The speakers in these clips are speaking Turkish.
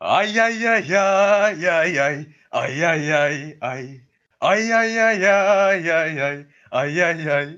Ay ay ay ay ay ay. Ay ay ay ay. Ay ay ay ay ay ay. Ay ay ay.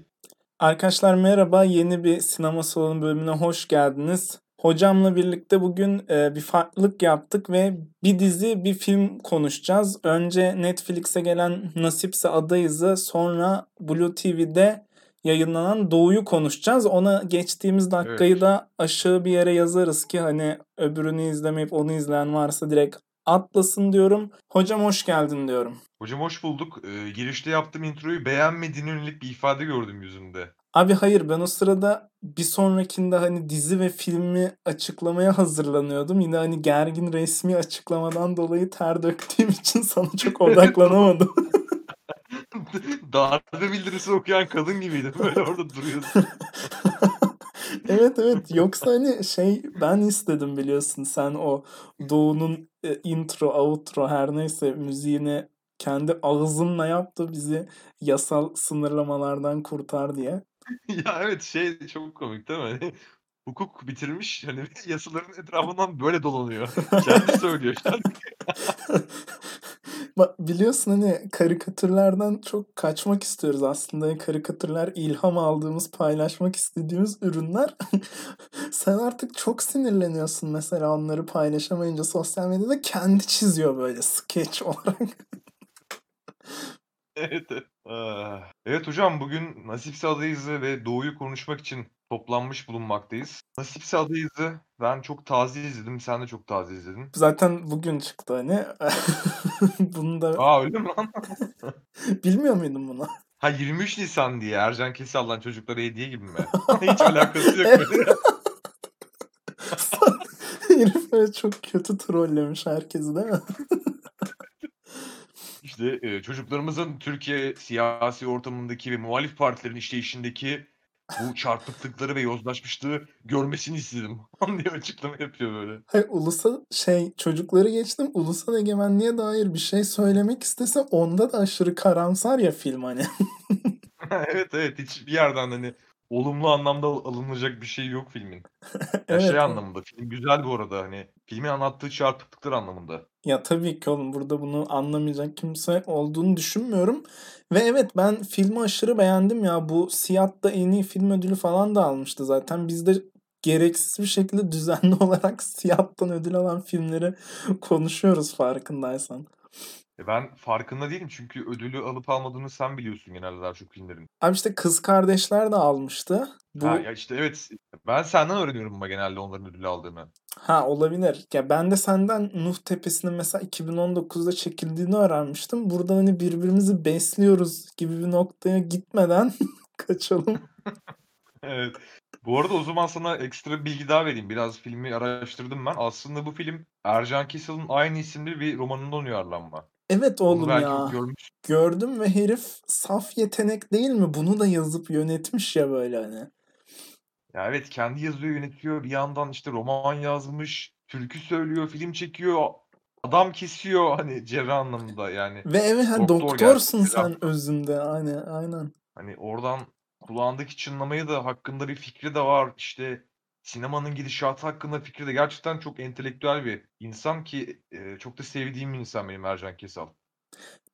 Arkadaşlar merhaba. Yeni bir sinema salonu bölümüne hoş geldiniz. Hocamla birlikte bugün e, bir farklılık yaptık ve bir dizi, bir film konuşacağız. Önce Netflix'e gelen Nasipse Adayız'ı, sonra Blue TV'de yayınlanan Doğu'yu konuşacağız. Ona geçtiğimiz dakikayı Evet. da aşağı bir yere yazarız ki hani öbürünü izlemeyip onu izleyen varsa direkt atlasın diyorum. Hocam hoş geldin diyorum. Hocam hoş bulduk. Ee, girişte yaptığım introyu beğenmediğine yönelik bir ifade gördüm yüzünde. Abi hayır ben o sırada bir sonrakinde hani dizi ve filmi açıklamaya hazırlanıyordum. Yine hani gergin resmi açıklamadan dolayı ter döktüğüm için sana çok odaklanamadım. Darbe bildirisi okuyan kadın gibiydi. Böyle orada duruyorsun. evet evet yoksa hani şey ben istedim biliyorsun sen o Doğu'nun e, intro outro her neyse müziğini kendi ağzınla yaptı bizi yasal sınırlamalardan kurtar diye. ya evet şey çok komik değil mi? Hani hukuk bitirmiş hani yasaların etrafından böyle dolanıyor. Kendi söylüyor. Bak biliyorsun hani karikatürlerden çok kaçmak istiyoruz aslında. Karikatürler ilham aldığımız, paylaşmak istediğimiz ürünler. Sen artık çok sinirleniyorsun mesela onları paylaşamayınca sosyal medyada kendi çiziyor böyle sketch olarak. Evet. evet. Ah. Hocam bugün Nasipse Adayız'ı ve Doğu'yu konuşmak için toplanmış bulunmaktayız. Nasipse Adayız'ı ben çok taze izledim. Sen de çok taze izledin. Zaten bugün çıktı hani. Bunu da Aa öyle mi lan? bilmiyor muydun bunu? Ha 23 Nisan diye Ercan Kesal'dan çocuklara hediye gibi mi? Hiç alakası yok. Böyle. Herif böyle çok kötü trollemiş herkesi değil mi? İşte e, çocuklarımızın Türkiye siyasi ortamındaki ve muhalif partilerin işleyişindeki bu çarpıklıkları ve yozlaşmışlığı görmesini istedim. diye açıklama yapıyor böyle. Hayır, ulusal şey çocukları geçtim ulusal egemenliğe dair bir şey söylemek istese onda da aşırı karamsar ya film hani. evet evet hiçbir yerden hani olumlu anlamda al- alınacak bir şey yok filmin. Ya Evet. şey anlamında film güzel bu arada hani filmin anlattığı çarpıklıklar anlamında. Ya tabii ki oğlum burada bunu anlamayacak kimse olduğunu düşünmüyorum. Ve evet ben filmi aşırı beğendim ya. Bu Siyah'ta en iyi film ödülü falan da almıştı zaten. Biz de gereksiz bir şekilde düzenli olarak Siyah'tan ödül alan filmleri konuşuyoruz farkındaysan. E ben farkında değilim çünkü ödülü alıp almadığını sen biliyorsun genelde daha çok filmlerin. Abi işte Kız Kardeşler de almıştı. Bu Ha ya işte evet ben senden öğreniyorum ama genelde onların ödülü aldığını. Ha olabilir. Ya ben de senden Nuh Tepesi'nin mesela 2019'da çekildiğini öğrenmiştim. Burada hani birbirimizi besliyoruz gibi bir noktaya gitmeden kaçalım. Evet. Bu arada o zaman sana ekstra bir bilgi daha vereyim. Biraz filmi araştırdım ben. Aslında bu film Ercan Kessel'in aynı isimli bir romanından uyarlanma. Evet oğlum ya. görmüş. Gördüm ve herif saf yetenek değil mi? Bunu da yazıp yönetmiş ya böyle hani. Ya evet kendi yazıyor, yönetiyor. Bir yandan işte roman yazmış, türkü söylüyor, film çekiyor. Adam kesiyor hani cerrah anlamında yani. Ve evet ha, Doktor doktorsun gerçekten. sen özünde. Aynen aynen. Hani oradan kulağındaki çınlamayı da hakkında bir fikri de var. İşte sinemanın gidişatı hakkında fikri de gerçekten çok entelektüel bir insan ki e, çok da sevdiğim bir insan benim Ercan Kesal.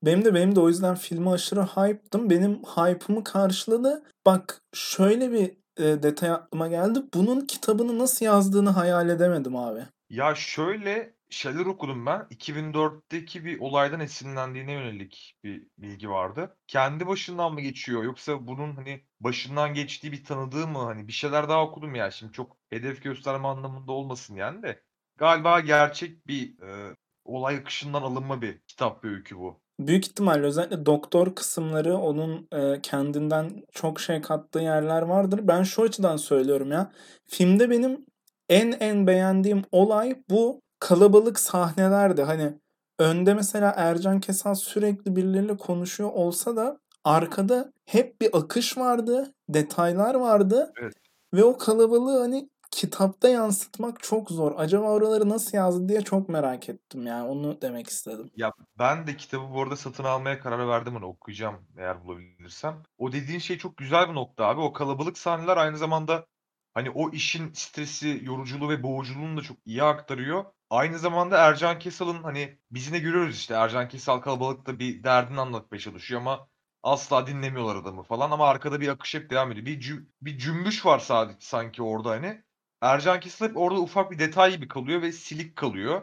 Benim de benim de o yüzden filme aşırı hype'dım. Benim hype'ımı karşıladı. Bak şöyle bir e, detay aklıma geldi. Bunun kitabını nasıl yazdığını hayal edemedim abi. Ya şöyle şeyler okudum ben. 2004'teki bir olaydan esinlendiğine yönelik bir bilgi vardı. Kendi başından mı geçiyor yoksa bunun hani başından geçtiği bir tanıdığı mı hani bir şeyler daha okudum ya şimdi çok hedef gösterme anlamında olmasın yani de galiba gerçek bir e, olay akışından alınma bir kitap bir öykü bu. Büyük ihtimalle özellikle doktor kısımları onun e, kendinden çok şey kattığı yerler vardır. Ben şu açıdan söylüyorum ya. Filmde benim en en beğendiğim olay bu kalabalık sahnelerdi. Hani önde mesela Ercan Kesal sürekli birileriyle konuşuyor olsa da arkada hep bir akış vardı, detaylar vardı Evet. ve o kalabalığı hani kitapta yansıtmak çok zor. Acaba oraları nasıl yazdı diye çok merak ettim yani onu demek istedim. Ya ben de kitabı bu arada satın almaya karar verdim onu okuyacağım eğer bulabilirsem. O dediğin şey çok güzel bir nokta abi. O kalabalık sahneler aynı zamanda hani o işin stresi, yoruculuğu ve boğuculuğunu da çok iyi aktarıyor. Aynı zamanda Ercan Kesal'ın hani biz yine görüyoruz işte Ercan Kesal kalabalıkta bir derdini anlatmaya çalışıyor ama asla dinlemiyorlar adamı falan ama arkada bir akış hep devam ediyor. Bir, cü- bir cümbüş var sadece sanki orada hani. Ercan Kesal hep orada ufak bir detay gibi kalıyor ve silik kalıyor.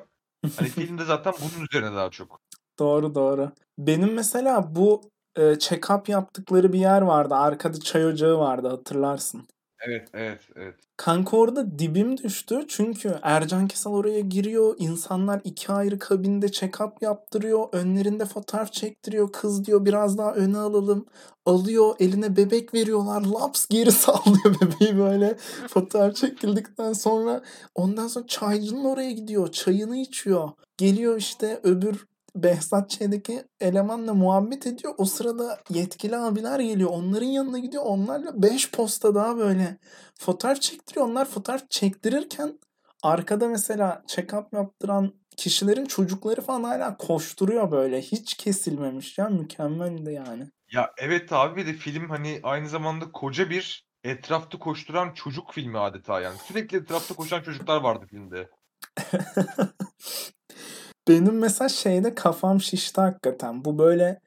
Hani filmde zaten bunun üzerine daha çok. Doğru doğru. Benim mesela bu e, check-up yaptıkları bir yer vardı. Arkada çay ocağı vardı hatırlarsın. Evet, evet, evet. Kanka orada dibim düştü. Çünkü Ercan Kesal oraya giriyor. İnsanlar iki ayrı kabinde check-up yaptırıyor. Önlerinde fotoğraf çektiriyor. Kız diyor biraz daha öne alalım. Alıyor eline bebek veriyorlar. Laps geri sallıyor bebeği böyle. Fotoğraf çekildikten sonra ondan sonra çaycının oraya gidiyor. Çayını içiyor. Geliyor işte öbür Behzat Ç'deki elemanla muhabbet ediyor. O sırada yetkili abiler geliyor. Onların yanına gidiyor. Onlarla 5 posta daha böyle fotoğraf çektiriyor. Onlar fotoğraf çektirirken arkada mesela check-up yaptıran kişilerin çocukları falan hala koşturuyor böyle. Hiç kesilmemiş ya. Mükemmeldi yani. Ya evet abi bir de film hani aynı zamanda koca bir etrafta koşturan çocuk filmi adeta yani. Sürekli etrafta koşan çocuklar vardı filmde. Benim mesela şeyde kafam şişti hakikaten. Bu böyle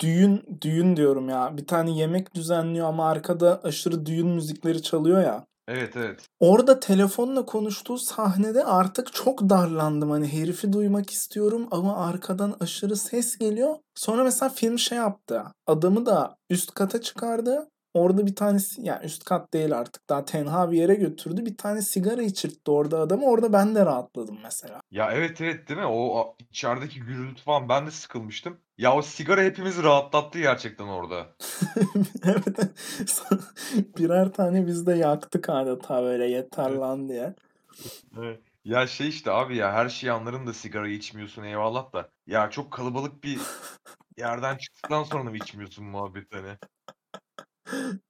düğün düğün diyorum ya. Bir tane yemek düzenliyor ama arkada aşırı düğün müzikleri çalıyor ya. Evet evet. Orada telefonla konuştuğu sahnede artık çok darlandım. Hani herifi duymak istiyorum ama arkadan aşırı ses geliyor. Sonra mesela film şey yaptı. Adamı da üst kata çıkardı. Orada bir tanesi yani üst kat değil artık daha tenha bir yere götürdü. Bir tane sigara içirtti orada adamı. Orada ben de rahatladım mesela. Ya evet evet değil mi? O içerideki gürültü falan ben de sıkılmıştım. Ya o sigara hepimizi rahatlattı gerçekten orada. Evet. Birer tane biz de yaktık adeta böyle yeter Evet. lan diye. Evet. Ya şey işte abi ya her şeyi anlarım da sigarayı içmiyorsun eyvallah da. Ya çok kalabalık bir yerden çıktıktan sonra mı içmiyorsun muhabbet hani?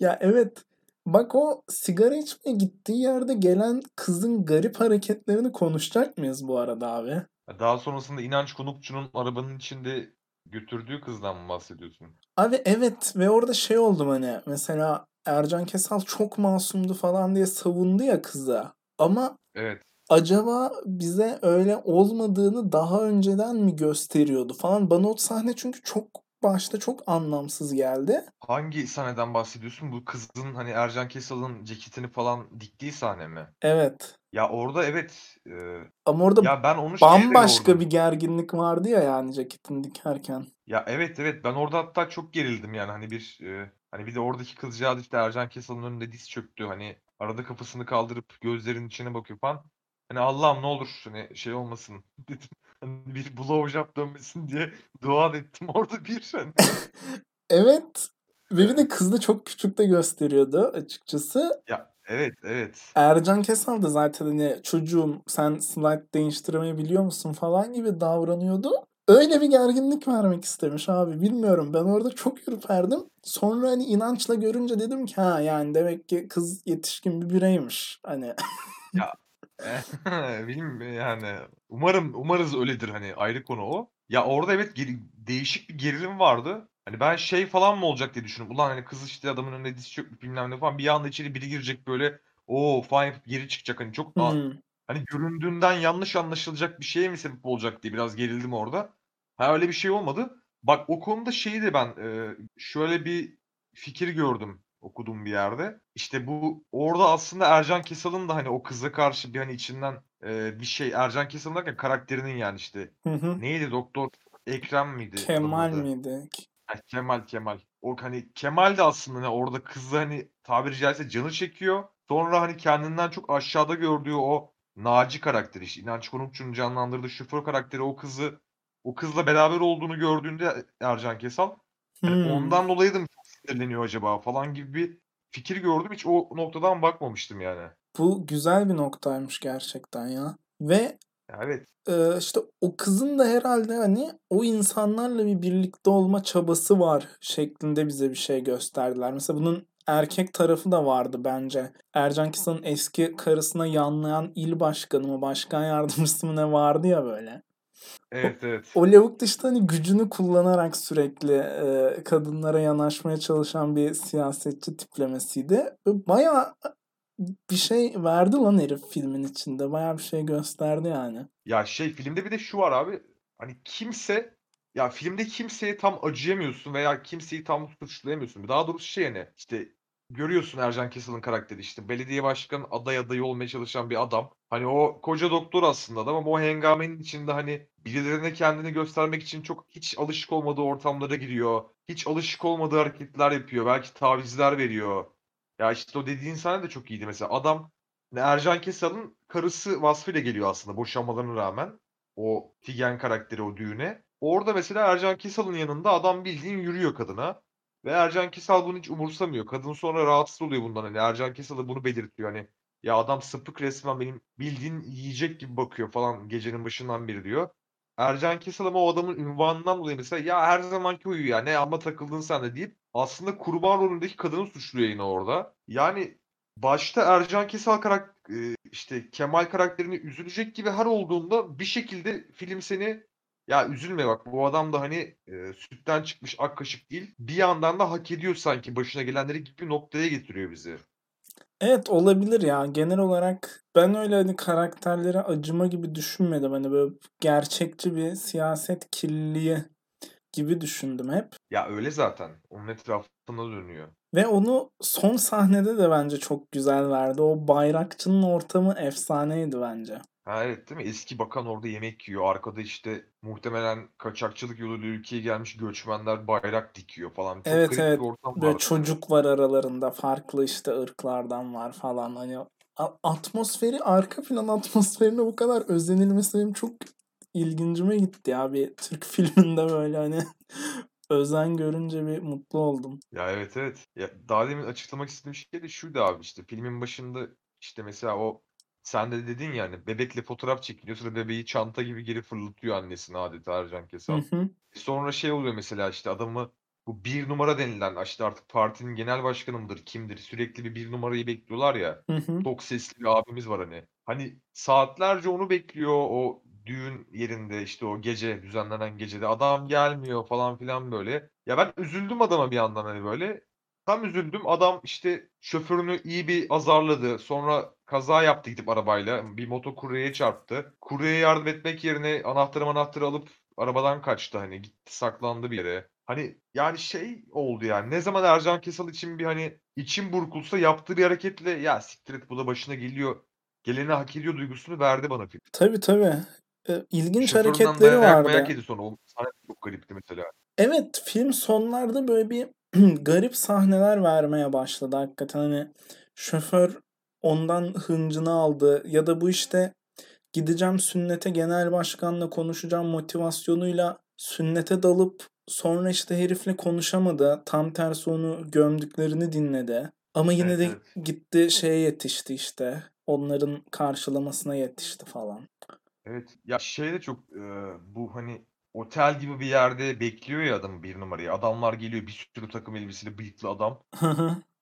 Ya evet. Bak o sigara içmeye gittiği yerde gelen kızın garip hareketlerini konuşacak mıyız bu arada abi? Daha sonrasında İnanç Konukçu'nun arabanın içinde götürdüğü kızdan mı bahsediyorsun? Abi evet ve orada şey oldum hani mesela Ercan Kesal çok masumdu falan diye savundu ya kıza. Ama Evet. acaba bize öyle olmadığını daha önceden mi gösteriyordu falan. Bana o sahne çünkü çok başta çok anlamsız geldi. Hangi sahneden bahsediyorsun? Bu kızın hani Ercan Kesal'ın ceketini falan diktiği sahne mi? Evet. Ya orada evet. e, Ama orada ya ben onu bambaşka bir gerginlik vardı ya yani ceketini dikerken. Ya evet evet ben orada hatta çok gerildim yani hani bir e, hani bir de oradaki kızcağız işte Ercan Kesal'ın önünde diz çöktü hani arada kafasını kaldırıp gözlerinin içine bakıyor falan. Hani Allah'ım ne olur hani şey olmasın dedim. Hani bir blowjob dönmesin diye dua ettim orada bir hani. Evet. Ve bir de kız da çok küçük de gösteriyordu açıkçası. Ya evet evet. Ercan Kesal da zaten hani çocuğum sen slide değiştirmeyi biliyor musun falan gibi davranıyordu. Öyle bir gerginlik vermek istemiş abi. Bilmiyorum ben orada çok ürperdim. Sonra hani inançla görünce dedim ki ha yani demek ki kız yetişkin bir bireymiş. Hani Ya bilmiyorum yani umarım umarız öyledir hani ayrı konu o. Ya orada evet geri- değişik bir gerilim vardı. Hani ben şey falan mı olacak diye düşündüm. Ulan hani kız işte adamın önünde diz çökmüş bilmem ne falan. Bir anda içeri biri girecek böyle. o falan yapıp geri çıkacak. Hani çok a- hmm. hani göründüğünden yanlış anlaşılacak bir şeye mi sebep olacak diye biraz gerildim orada. Ha öyle bir şey olmadı. Bak o konuda şeyi de ben e, şöyle bir fikir gördüm okuduğum bir yerde. İşte bu orada aslında Ercan Kesal'ın da hani o kıza karşı bir hani içinden e, bir şey Ercan Kesal derken karakterinin yani işte Hı hı. neydi doktor Ekrem miydi Kemal adı? miydi? Ha, Kemal Kemal. O hani Kemal de aslında hani orada kızı hani tabiri caizse canı çekiyor. Sonra hani kendinden çok aşağıda gördüğü o Naci karakteri işte İnanç Konukçu'nun canlandırdığı şoför karakteri o kızı o kızla beraber olduğunu gördüğünde Ercan Kesal Hmm. ondan dolayı da mı sinirleniyor acaba falan gibi bir fikir gördüm. Hiç o noktadan bakmamıştım yani. Bu güzel bir noktaymış gerçekten ya. Ve evet. e, işte o kızın da herhalde hani o insanlarla bir birlikte olma çabası var şeklinde bize bir şey gösterdiler. Mesela bunun erkek tarafı da vardı bence. Ercan Kesal'ın eski karısına yanlayan il başkanı mı, başkan yardımcısı mı ne vardı ya böyle. Evet evet. O lavuk da işte hani gücünü kullanarak sürekli e, kadınlara yanaşmaya çalışan bir siyasetçi tiplemesiydi. Ve Bayağı bir şey verdi lan herif filmin içinde. Bayağı bir şey gösterdi yani. Ya şey filmde bir de şu var abi. Hani kimse ya filmde kimseye tam acıyamıyorsun veya kimseyi tam suçlayamıyorsun. Daha doğrusu şey yani işte görüyorsun Ercan Kessel'in karakteri işte belediye başkan aday adayı olmaya çalışan bir adam. Hani o koca doktor aslında adam ama o hengamenin içinde hani birilerine kendini göstermek için çok hiç alışık olmadığı ortamlara giriyor. Hiç alışık olmadığı hareketler yapıyor. Belki tavizler veriyor. Ya işte o dediğin sahne de çok iyiydi mesela. Adam Ercan Kessel'in karısı vasfıyla geliyor aslında boşanmalarına rağmen. O Figen karakteri o düğüne. Orada mesela Ercan Kessel'in yanında adam bildiğin yürüyor kadına. Ve Ercan Kesal bunu hiç umursamıyor. Kadın sonra rahatsız oluyor bundan. Hani Ercan Kesal da bunu belirtiyor. Hani ya adam sapık resmen benim bildiğin yiyecek gibi bakıyor falan gecenin başından beri diyor. Ercan Kesal ama o adamın ünvanından dolayı mesela ya her zamanki huyu ya ne amma takıldın sen de deyip aslında kurban rolündeki kadını suçluyor yine orada. Yani başta Ercan Kesal karak e, işte Kemal karakterini üzülecek gibi her olduğunda bir şekilde film seni ya üzülme bak bu adam da hani e, sütten çıkmış ak kaşık değil. Bir yandan da hak ediyor sanki başına gelenleri gibi bir noktaya getiriyor bizi. Evet olabilir ya. Genel olarak ben öyle hani karakterlere acıma gibi düşünmedim. Hani böyle gerçekçi bir siyaset kirliliği gibi düşündüm hep. Ya öyle zaten. Onun etrafında dönüyor. Ve onu son sahnede de bence çok güzel verdi. O bayrakçının ortamı efsaneydi bence. Ha evet değil mi? Eski bakan orada yemek yiyor. Arkada işte muhtemelen kaçakçılık yoluyla ülkeye gelmiş göçmenler bayrak dikiyor falan. Çok Evet evet. bir ortam Böyle vardı. çocuk var aralarında. Farklı işte ırklardan var falan. Hani atmosferi, arka plan atmosferine bu kadar özenilmesi benim çok ilgincime gitti ya. Bir Türk filminde böyle hani özen görünce bir mutlu oldum. Ya evet evet. Ya daha demin açıklamak istediğim şey de şuydu abi işte filmin başında işte mesela o sen de dedin yani bebekle fotoğraf çekiliyor sonra bebeği çanta gibi geri fırlatıyor annesine adeta Ercan Hı Kesal. hı. Sonra şey oluyor mesela işte adamı bu bir numara denilen işte artık partinin genel başkanı mıdır kimdir sürekli bir bir numarayı bekliyorlar ya. Hı hı. Çok sesli bir abimiz var hani. Hani saatlerce onu bekliyor o düğün yerinde işte o gece düzenlenen gecede adam gelmiyor falan filan böyle. Ya ben üzüldüm adama bir yandan hani böyle. Tam üzüldüm. Adam işte şoförünü iyi bir azarladı. Sonra kaza yaptı gidip arabayla. Bir motokuryeye çarptı. Kuryeye yardım etmek yerine anahtarı anahtarı alıp arabadan kaçtı hani. Gitti saklandı bir yere. Hani yani şey oldu yani. Ne zaman Ercan Kesal için bir hani içim burkulsa yaptığı bir hareketle ya siktir et bu da başına geliyor. Geleni hak ediyor duygusunu verdi bana film. Tabii tabii. Ee, ilginç Şoföründen hareketleri dayak mayak vardı. yedi sonra. O sahne çok garipti mesela. Evet film sonlarda böyle bir garip sahneler vermeye başladı hakikaten hani şoför ondan hıncını aldı ya da bu işte gideceğim sünnete genel başkanla konuşacağım motivasyonuyla sünnete dalıp sonra işte herifle konuşamadı. Tam tersi onu gömdüklerini dinledi. Ama yine Evet de evet. gitti şeye yetişti işte. Onların karşılamasına yetişti falan. Evet. Ya şey de çok e, bu hani otel gibi bir yerde bekliyor ya adam bir numarayı. Adamlar geliyor bir sürü takım elbiseli bıyıklı adam.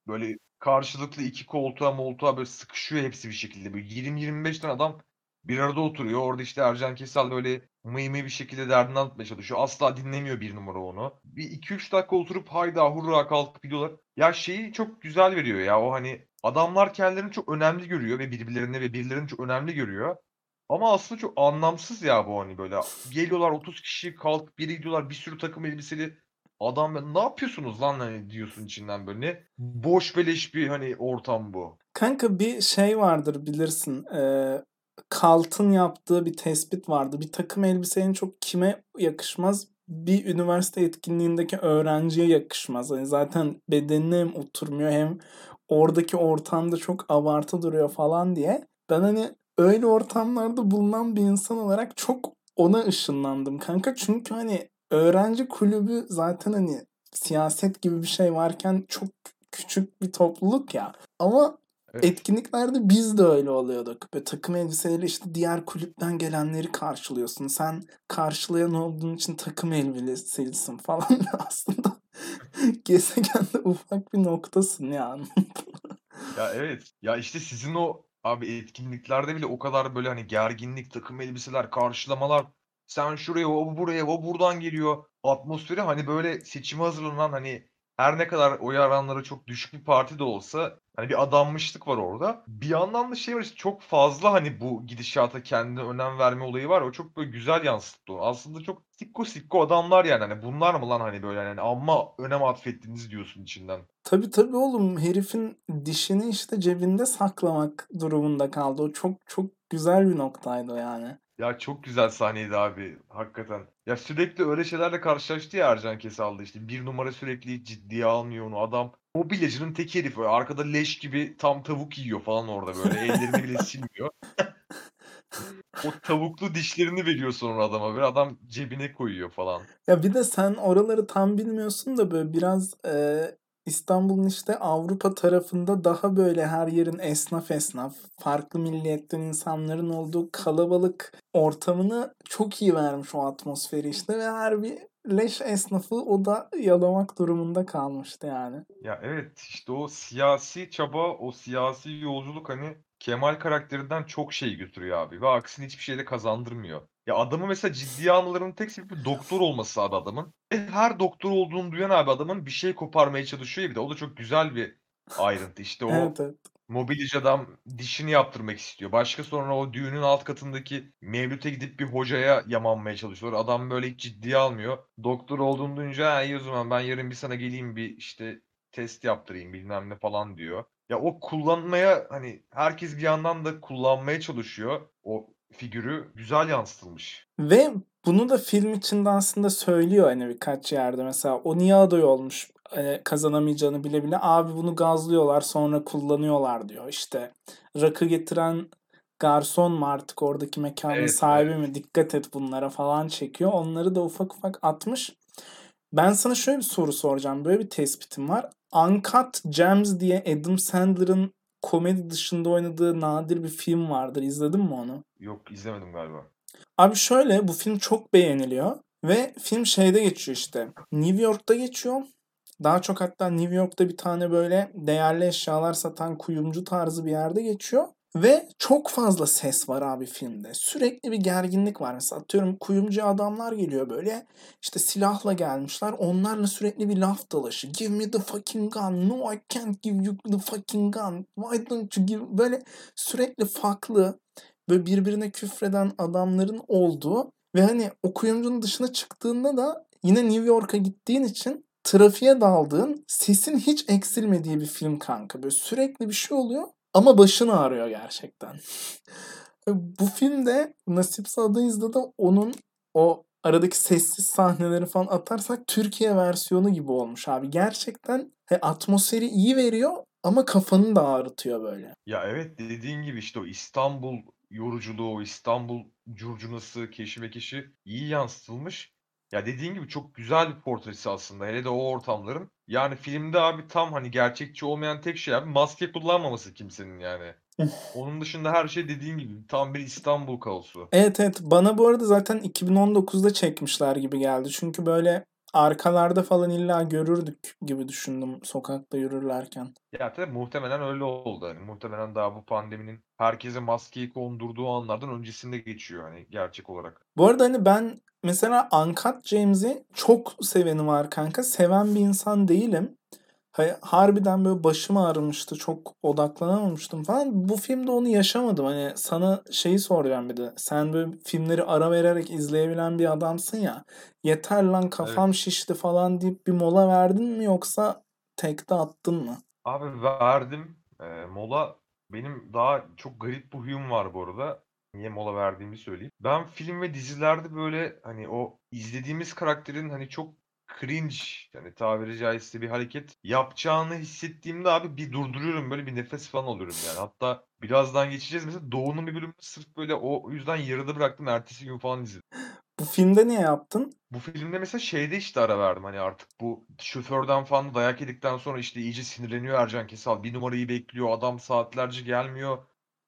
Böyle karşılıklı iki koltuğa moltuğa böyle sıkışıyor hepsi bir şekilde. Böyle 20-25 tane adam bir arada oturuyor. Orada işte Ercan Kesal böyle mıy bir şekilde derdini anlatmaya çalışıyor. Asla dinlemiyor bir numara onu. Bir 2-3 dakika oturup hayda hurra kalkıp gidiyorlar. Ya şeyi çok güzel veriyor ya o hani adamlar kendilerini çok önemli görüyor ve birbirlerini ve birilerini çok önemli görüyor. Ama aslında çok anlamsız ya bu hani böyle. Geliyorlar 30 kişi kalkıp biri gidiyorlar bir sürü takım elbiseli adam ne yapıyorsunuz lan hani diyorsun içinden böyle. Ne boş beleş bir hani ortam bu. Kanka bir şey vardır bilirsin. Ee, Kalt'ın yaptığı bir tespit vardı. Bir takım elbisenin çok kime yakışmaz? Bir üniversite etkinliğindeki öğrenciye yakışmaz. Hani zaten bedenine hem oturmuyor hem oradaki ortamda çok abartı duruyor falan diye. Ben hani öyle ortamlarda bulunan bir insan olarak çok ona ışınlandım kanka. Çünkü hani öğrenci kulübü zaten hani siyaset gibi bir şey varken çok küçük bir topluluk ya. Ama Evet. etkinliklerde biz de öyle oluyorduk. Böyle takım elbiseyle işte diğer kulüpten gelenleri karşılıyorsun. Sen karşılayan olduğun için takım elbiselisin falan. Aslında gezegende ufak bir noktasın yani. Ya evet. Ya işte sizin o abi etkinliklerde bile o kadar böyle hani gerginlik, takım elbiseler, karşılamalar. Sen şuraya, o buraya, o buradan geliyor. Atmosferi hani böyle seçime hazırlanan hani her ne kadar oy oranları çok düşük bir parti de olsa Hani bir adanmışlık var orada. Bir yandan da şey var işte çok fazla hani bu gidişata kendine önem verme olayı var. O çok böyle güzel yansıttı. Aslında çok sikko sikko adamlar yani. Hani bunlar mı lan hani böyle yani amma önem atfettiniz diyorsun içinden. Tabii tabii oğlum herifin dişini işte cebinde saklamak durumunda kaldı. O çok çok güzel bir noktaydı yani. Ya çok güzel sahneydi abi hakikaten. Ya sürekli öyle şeylerle karşılaştı ya Ercan Kesal'da işte bir numara sürekli ciddiye almıyor onu adam. Mobilyacının tek herif böyle arkada leş gibi tam tavuk yiyor falan orada böyle ellerini bile silmiyor. o tavuklu dişlerini veriyor sonra adama böyle adam cebine koyuyor falan. Ya bir de sen oraları tam bilmiyorsun da böyle biraz e, İstanbul'un işte Avrupa tarafında daha böyle her yerin esnaf esnaf, farklı milliyetten insanların olduğu kalabalık ortamını çok iyi vermiş o atmosferi işte ve her bir leş esnafı o da yalamak durumunda kalmıştı yani. Ya evet işte o siyasi çaba, o siyasi yolculuk hani Kemal karakterinden çok şey götürüyor abi ve aksine hiçbir şey de kazandırmıyor. Ya adamı mesela ciddiye almalarının tek sebebi doktor olması abi adamın. Ve her doktor olduğunu duyan abi adamın bir şey koparmaya çalışıyor ya bir de o da çok güzel bir ayrıntı. İşte o Evet evet. mobilyacı adam dişini yaptırmak istiyor. Başka sonra o düğünün alt katındaki Mevlüt'e gidip bir hocaya yamanmaya çalışıyorlar. Adam böyle hiç ciddiye almıyor. Doktor olduğunu duyunca ha iyi o zaman ben yarın bir sana geleyim bir işte test yaptırayım bilmem ne falan diyor. Ya o kullanmaya hani herkes bir yandan da kullanmaya çalışıyor o figürü. Güzel yansıtılmış. Ve bunu da film içinde aslında söylüyor hani birkaç yerde mesela o niye aday olmuş hani kazanamayacağını bile bile abi bunu gazlıyorlar sonra kullanıyorlar diyor işte rakı getiren garson mu artık oradaki mekanın Evet, sahibi evet. mi dikkat et bunlara falan çekiyor onları da ufak ufak atmış ben sana şöyle bir soru soracağım böyle bir tespitim var Uncut Gems diye Adam Sandler'ın komedi dışında oynadığı nadir bir film vardır izledin mi onu? Yok izlemedim galiba. Abi şöyle bu film çok beğeniliyor ve film şeyde geçiyor işte. New York'ta geçiyor. Daha çok hatta New York'ta bir tane böyle değerli eşyalar satan kuyumcu tarzı bir yerde geçiyor. Ve çok fazla ses var abi filmde. Sürekli bir gerginlik var. Mesela atıyorum kuyumcu adamlar geliyor böyle. İşte silahla gelmişler. Onlarla sürekli bir laf dalaşı. Give me the fucking gun. No I can't give you the fucking gun. Why don't you give... Böyle sürekli farklı böyle birbirine küfreden adamların olduğu ve hani o kuyumcunun dışına çıktığında da yine New York'a gittiğin için trafiğe daldığın sesin hiç eksilmediği bir film kanka. Böyle sürekli bir şey oluyor ama başın ağrıyor gerçekten. Bu filmde Nasipse Adayız'da da onun o aradaki sessiz sahneleri falan atarsak Türkiye versiyonu gibi olmuş abi. Gerçekten he, atmosferi iyi veriyor ama kafanı da ağrıtıyor böyle. Ya evet dediğin gibi işte o İstanbul yoruculuğu, o İstanbul curcunası, keşmekeşi iyi yansıtılmış. Ya dediğin gibi çok güzel bir portresi aslında. Hele de o ortamların. Yani filmde abi tam hani gerçekçi olmayan tek şey abi maske kullanmaması kimsenin yani. Onun dışında her şey dediğin gibi tam bir İstanbul kaosu. Evet evet bana bu arada zaten 2019'da çekmişler gibi geldi. Çünkü böyle arkalarda falan illa görürdük gibi düşündüm sokakta yürürlerken. Ya tabii muhtemelen öyle oldu. Hani muhtemelen daha bu pandeminin herkese maskeyi kondurduğu anlardan öncesinde geçiyor hani gerçek olarak. Bu arada hani ben mesela Uncut James'i çok seveni var kanka. Seven bir insan değilim. Hay- Harbiden böyle başım ağrımıştı. Çok odaklanamamıştım falan. Bu filmde onu yaşamadım. Hani sana şeyi soracağım bir de. Sen böyle filmleri ara vererek izleyebilen bir adamsın ya. Yeter lan kafam şişti falan deyip bir mola verdin mi yoksa tekte attın mı? Abi verdim. Ee, mola benim daha çok garip bir huyum var bu arada. Niye mola verdiğimi söyleyeyim. Ben film ve dizilerde böyle hani o izlediğimiz karakterin hani çok cringe yani tabiri caizse bir hareket yapacağını hissettiğimde abi bir durduruyorum böyle bir nefes falan alıyorum yani. Hatta birazdan geçeceğiz mesela Doğu'nun bir bölümünü sırf böyle o yüzden yarıda bıraktım ertesi gün falan izledim. Bu filmde niye yaptın? Bu filmde mesela şeyde işte ara verdim hani artık bu şoförden falan dayak yedikten sonra işte iyice sinirleniyor Ercan Kesal. Bir numarayı bekliyor adam saatlerce gelmiyor.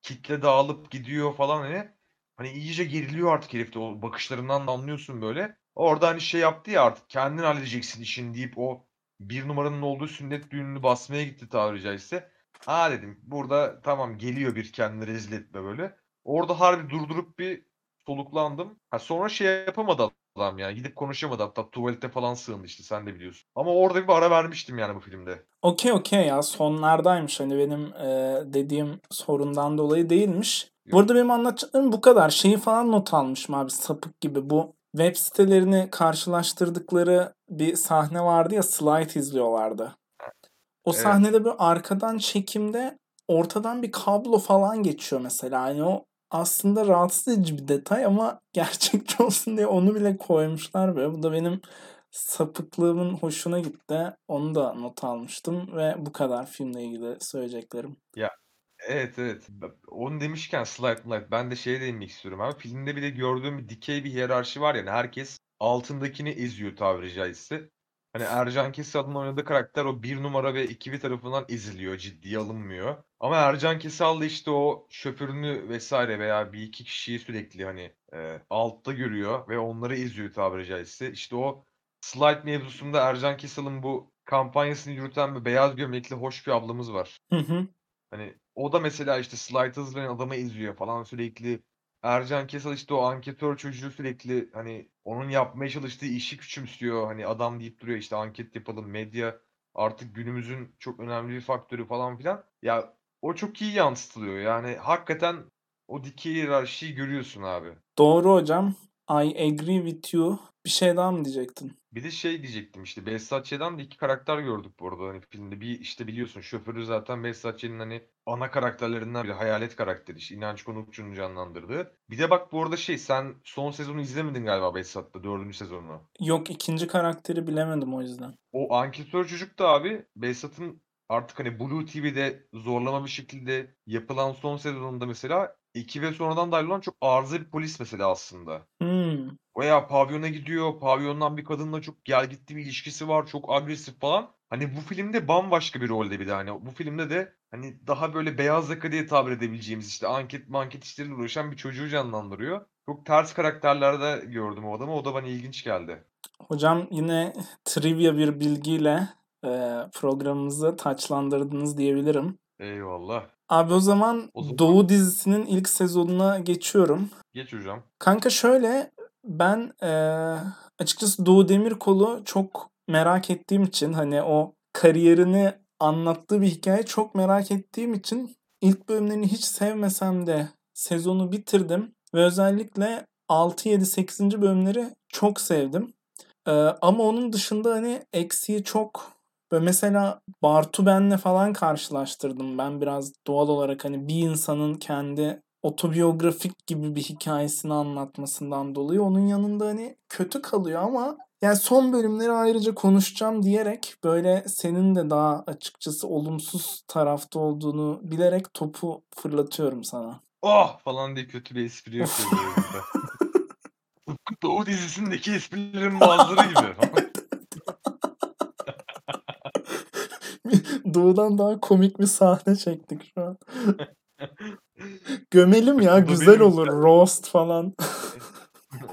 Kitle dağılıp gidiyor falan hani. Hani iyice geriliyor artık herifte o bakışlarından da anlıyorsun böyle. Orada hani şey yaptı ya artık kendin halledeceksin işini deyip o bir numaranın olduğu sünnet düğününü basmaya gitti tabiri caizse. Ha dedim burada tamam geliyor bir kendini rezil etme böyle. Orada harbi durdurup bir soluklandım. Ha sonra şey yapamadı adam yani. Gidip konuşamadı hatta tuvalete falan sığındı işte sen de biliyorsun. Ama orada bir ara vermiştim yani bu filmde. Okey okey ya sonlardaymış hani benim e, dediğim sorundan dolayı değilmiş. Yok. Burada benim anlatacaklarım bu kadar. Şeyi falan not almışım abi sapık gibi. Bu web sitelerini karşılaştırdıkları bir sahne vardı ya slide izliyorlardı. O Evet. sahnede bir arkadan çekimde ortadan bir kablo falan geçiyor mesela. Hani o aslında rahatsız edici bir detay ama gerçekçi olsun diye onu bile koymuşlar böyle. Bu da benim sapıklığımın hoşuna gitti. Onu da not almıştım ve bu kadar filmle ilgili söyleyeceklerim. Evet evet. Onu demişken Slide Light ben de şeye değinmek istiyorum abi. Filmde bile gördüğüm bir dikey bir hiyerarşi var yani herkes altındakini eziyor tabiri caizse. Hani Ercan Kesal adına oynadığı karakter o bir numara ve ekibi tarafından eziliyor, ciddiye alınmıyor. Ama Ercan Kesal da işte o şoförünü vesaire veya bir iki kişiyi sürekli hani e, altta görüyor ve onları eziyor tabiri caizse. İşte o Slide mevzusunda Ercan Kesal'ın bu kampanyasını yürüten bir beyaz gömlekli hoş bir ablamız var. Hı hı. Hani o da mesela işte slide hızlayan adamı izliyor falan sürekli. Ercan Kesal işte o anketör çocuğu sürekli hani onun yapmaya çalıştığı işi küçümsüyor. Hani adam deyip duruyor işte anket yapalım medya artık günümüzün çok önemli bir faktörü falan filan. Ya o çok iyi yansıtılıyor. Yani hakikaten o dikey hiyerarşiyi görüyorsun abi. Doğru hocam. I agree with you. Bir şey daha mı diyecektin? Bir de şey diyecektim işte Behzat Ç'den de iki karakter gördük bu arada hani filmde. Bir işte biliyorsun şoförü zaten Behzat Ç'nin hani ana karakterlerinden biri hayalet karakteri işte İnanç Konukçu'nun canlandırdığı. Bir de bak bu arada şey sen son sezonu izlemedin galiba Behzat'ta dördüncü sezonunu. Yok ikinci karakteri bilemedim o yüzden. O anketör çocuk da abi Behzat'ın artık hani Blue TV'de zorlama bir şekilde yapılan son sezonunda mesela ekibe sonradan dahil olan çok arıza bir polis mesela aslında. Hmm. Veya pavyona gidiyor. Pavyondan bir kadınla çok gelgitli bir ilişkisi var. Çok agresif falan. Hani bu filmde bambaşka bir rolde bir de hani bu filmde de hani daha böyle beyaz yaka diye tabir edebileceğimiz işte anket manket işleriyle uğraşan bir çocuğu canlandırıyor. Çok ters karakterlerde gördüm o adamı. O da bana ilginç geldi. Hocam yine trivia bir bilgiyle e, programımızı taçlandırdınız diyebilirim. Eyvallah. Abi o zaman O zaman- Doğu dizisinin ilk sezonuna geçiyorum. Geç hocam. Kanka şöyle ben e, açıkçası Doğu Demirkol'u çok merak ettiğim için hani o kariyerini anlattığı bir hikaye çok merak ettiğim için ilk bölümlerini hiç sevmesem de sezonu bitirdim ve özellikle 6 7 8. bölümleri çok sevdim. E, ama onun dışında hani eksiği çok ve mesela Bartu Ben'le falan karşılaştırdım ben biraz doğal olarak hani bir insanın kendi otobiyografik gibi bir hikayesini anlatmasından dolayı onun yanında hani kötü kalıyor ama yani son bölümleri ayrıca konuşacağım diyerek böyle senin de daha açıkçası olumsuz tarafta olduğunu bilerek topu fırlatıyorum sana. Oh falan diye kötü bir espri yapıyor böyle burada. Tıpkı Doğu dizisindeki esprilerin bazıları gibi. Doğudan daha komik bir sahne çektik şu an. Gömelim ya güzel olur roast falan.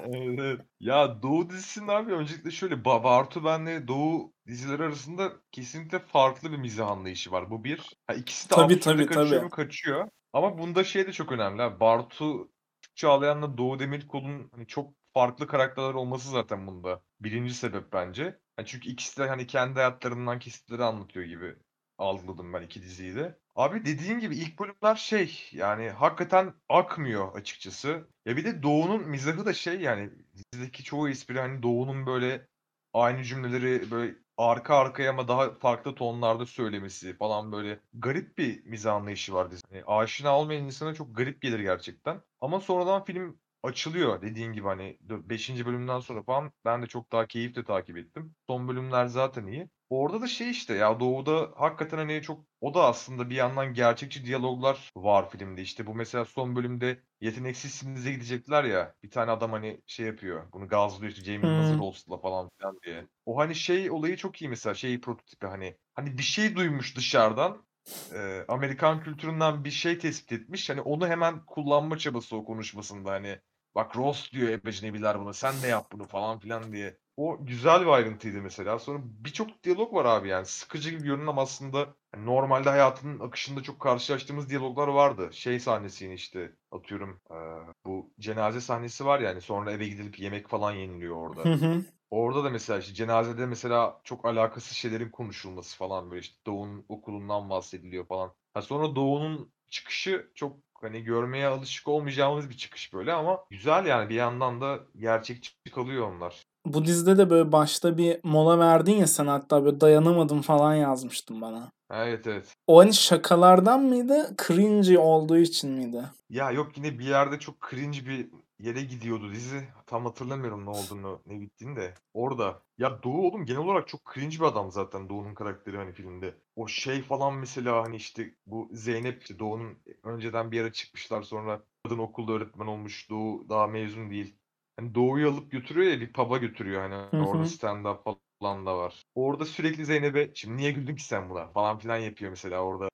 Evet, evet. Ya Doğu dizisinin abi öncelikle şöyle Ba- Bartu benle Doğu dizileri arasında kesinlikle farklı bir mizah anlayışı var. Bu bir. Ha, ikisi de Tabii, tabii, kaçıyor tabii. kaçıyor. Ama bunda şey de çok önemli. abi. Bartu Çağlayan'la Doğu Demirkol'un hani çok farklı karakterler olması zaten bunda. Birinci sebep bence. Ha, çünkü ikisi de hani kendi hayatlarından kesitleri anlatıyor gibi algıladım ben iki diziyi de. Abi dediğin gibi ilk bölümler şey yani hakikaten akmıyor açıkçası. Ya bir de Doğu'nun mizahı da şey yani dizideki çoğu espri hani Doğu'nun böyle aynı cümleleri böyle arka arkaya ama daha farklı tonlarda söylemesi falan böyle garip bir mizah anlayışı var dizinin. Yani aşina olmayan insana çok garip gelir gerçekten. Ama sonradan film açılıyor dediğin gibi hani 5. bölümden sonra falan ben de çok daha keyifle takip ettim. Son bölümler zaten iyi. Orada da şey işte ya Doğu'da hakikaten hani çok o da aslında bir yandan gerçekçi diyaloglar var filmde. İşte bu mesela son bölümde yeteneksizsinize gidecekler ya. Bir tane adam hani şey yapıyor. Bunu gazlıyor işte Jamie Hmm. hazır olsunla falan filan diye. O hani şey olayı çok iyi mesela şey prototipi hani hani bir şey duymuş dışarıdan. e, Amerikan kültüründen bir şey tespit etmiş. Hani onu hemen kullanma çabası o konuşmasında hani bak roast diyor ebecinebiler buna sen de yap bunu falan filan diye. O güzel bir ayrıntıydı mesela. Sonra birçok diyalog var abi yani. Sıkıcı gibi görünen aslında hani normalde hayatının akışında çok karşılaştığımız diyaloglar vardı. Şey sahnesini işte atıyorum eee, bu cenaze sahnesi var yani sonra eve gidilip yemek falan yeniliyor orada. Hı hı. Orada da mesela işte cenazede mesela çok alakasız şeylerin konuşulması falan böyle işte Doğu'nun okulundan bahsediliyor falan. Ha sonra Doğu'nun çıkışı çok hani görmeye alışık olmayacağımız bir çıkış böyle ama güzel yani bir yandan da gerçekçi kalıyor onlar. Bu dizide de böyle başta bir mola verdin ya sen hatta böyle dayanamadım falan yazmıştın bana. Evet evet. O hani şakalardan mıydı? Cringy olduğu için miydi? Ya yok yine bir yerde çok cringe bir yere gidiyordu dizi. Tam hatırlamıyorum ne olduğunu, ne bittiğini de. Orada. Ya Doğu oğlum genel olarak çok cringe bir adam zaten Doğu'nun karakteri hani filmde. O şey falan mesela hani işte bu Zeynep işte Doğu'nun önceden bir yere çıkmışlar sonra kadın okulda öğretmen olmuş. Doğu daha mezun değil. Hani Doğu'yu alıp götürüyor ya bir pub'a götürüyor hani Hı orada stand-up falan da var. Orada sürekli Zeynep'e şimdi niye güldün ki sen buna falan filan yapıyor mesela orada.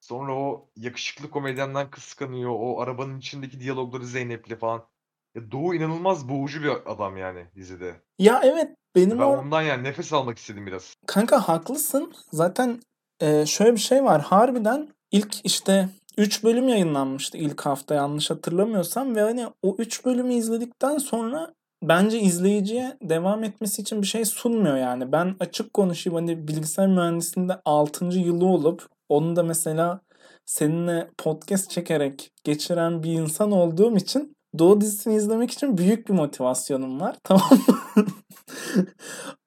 Sonra o yakışıklı komedyandan kıskanıyor. O arabanın içindeki diyalogları Zeynep'le falan. Ya Doğu inanılmaz boğucu bir adam yani dizide. Ya evet benim Ben o ondan yani nefes almak istedim biraz. kanka haklısın. Zaten e, şöyle bir şey var. Harbiden ilk işte 3 bölüm yayınlanmıştı ilk hafta yanlış hatırlamıyorsam ve hani o 3 bölümü izledikten sonra bence izleyiciye devam etmesi için bir şey sunmuyor yani. Ben açık konuşayım hani bilgisayar mühendisliğinde 6. yılı olup onu da mesela seninle podcast çekerek geçiren bir insan olduğum için Doğu dizisini izlemek için büyük bir motivasyonum var. Tamam mı?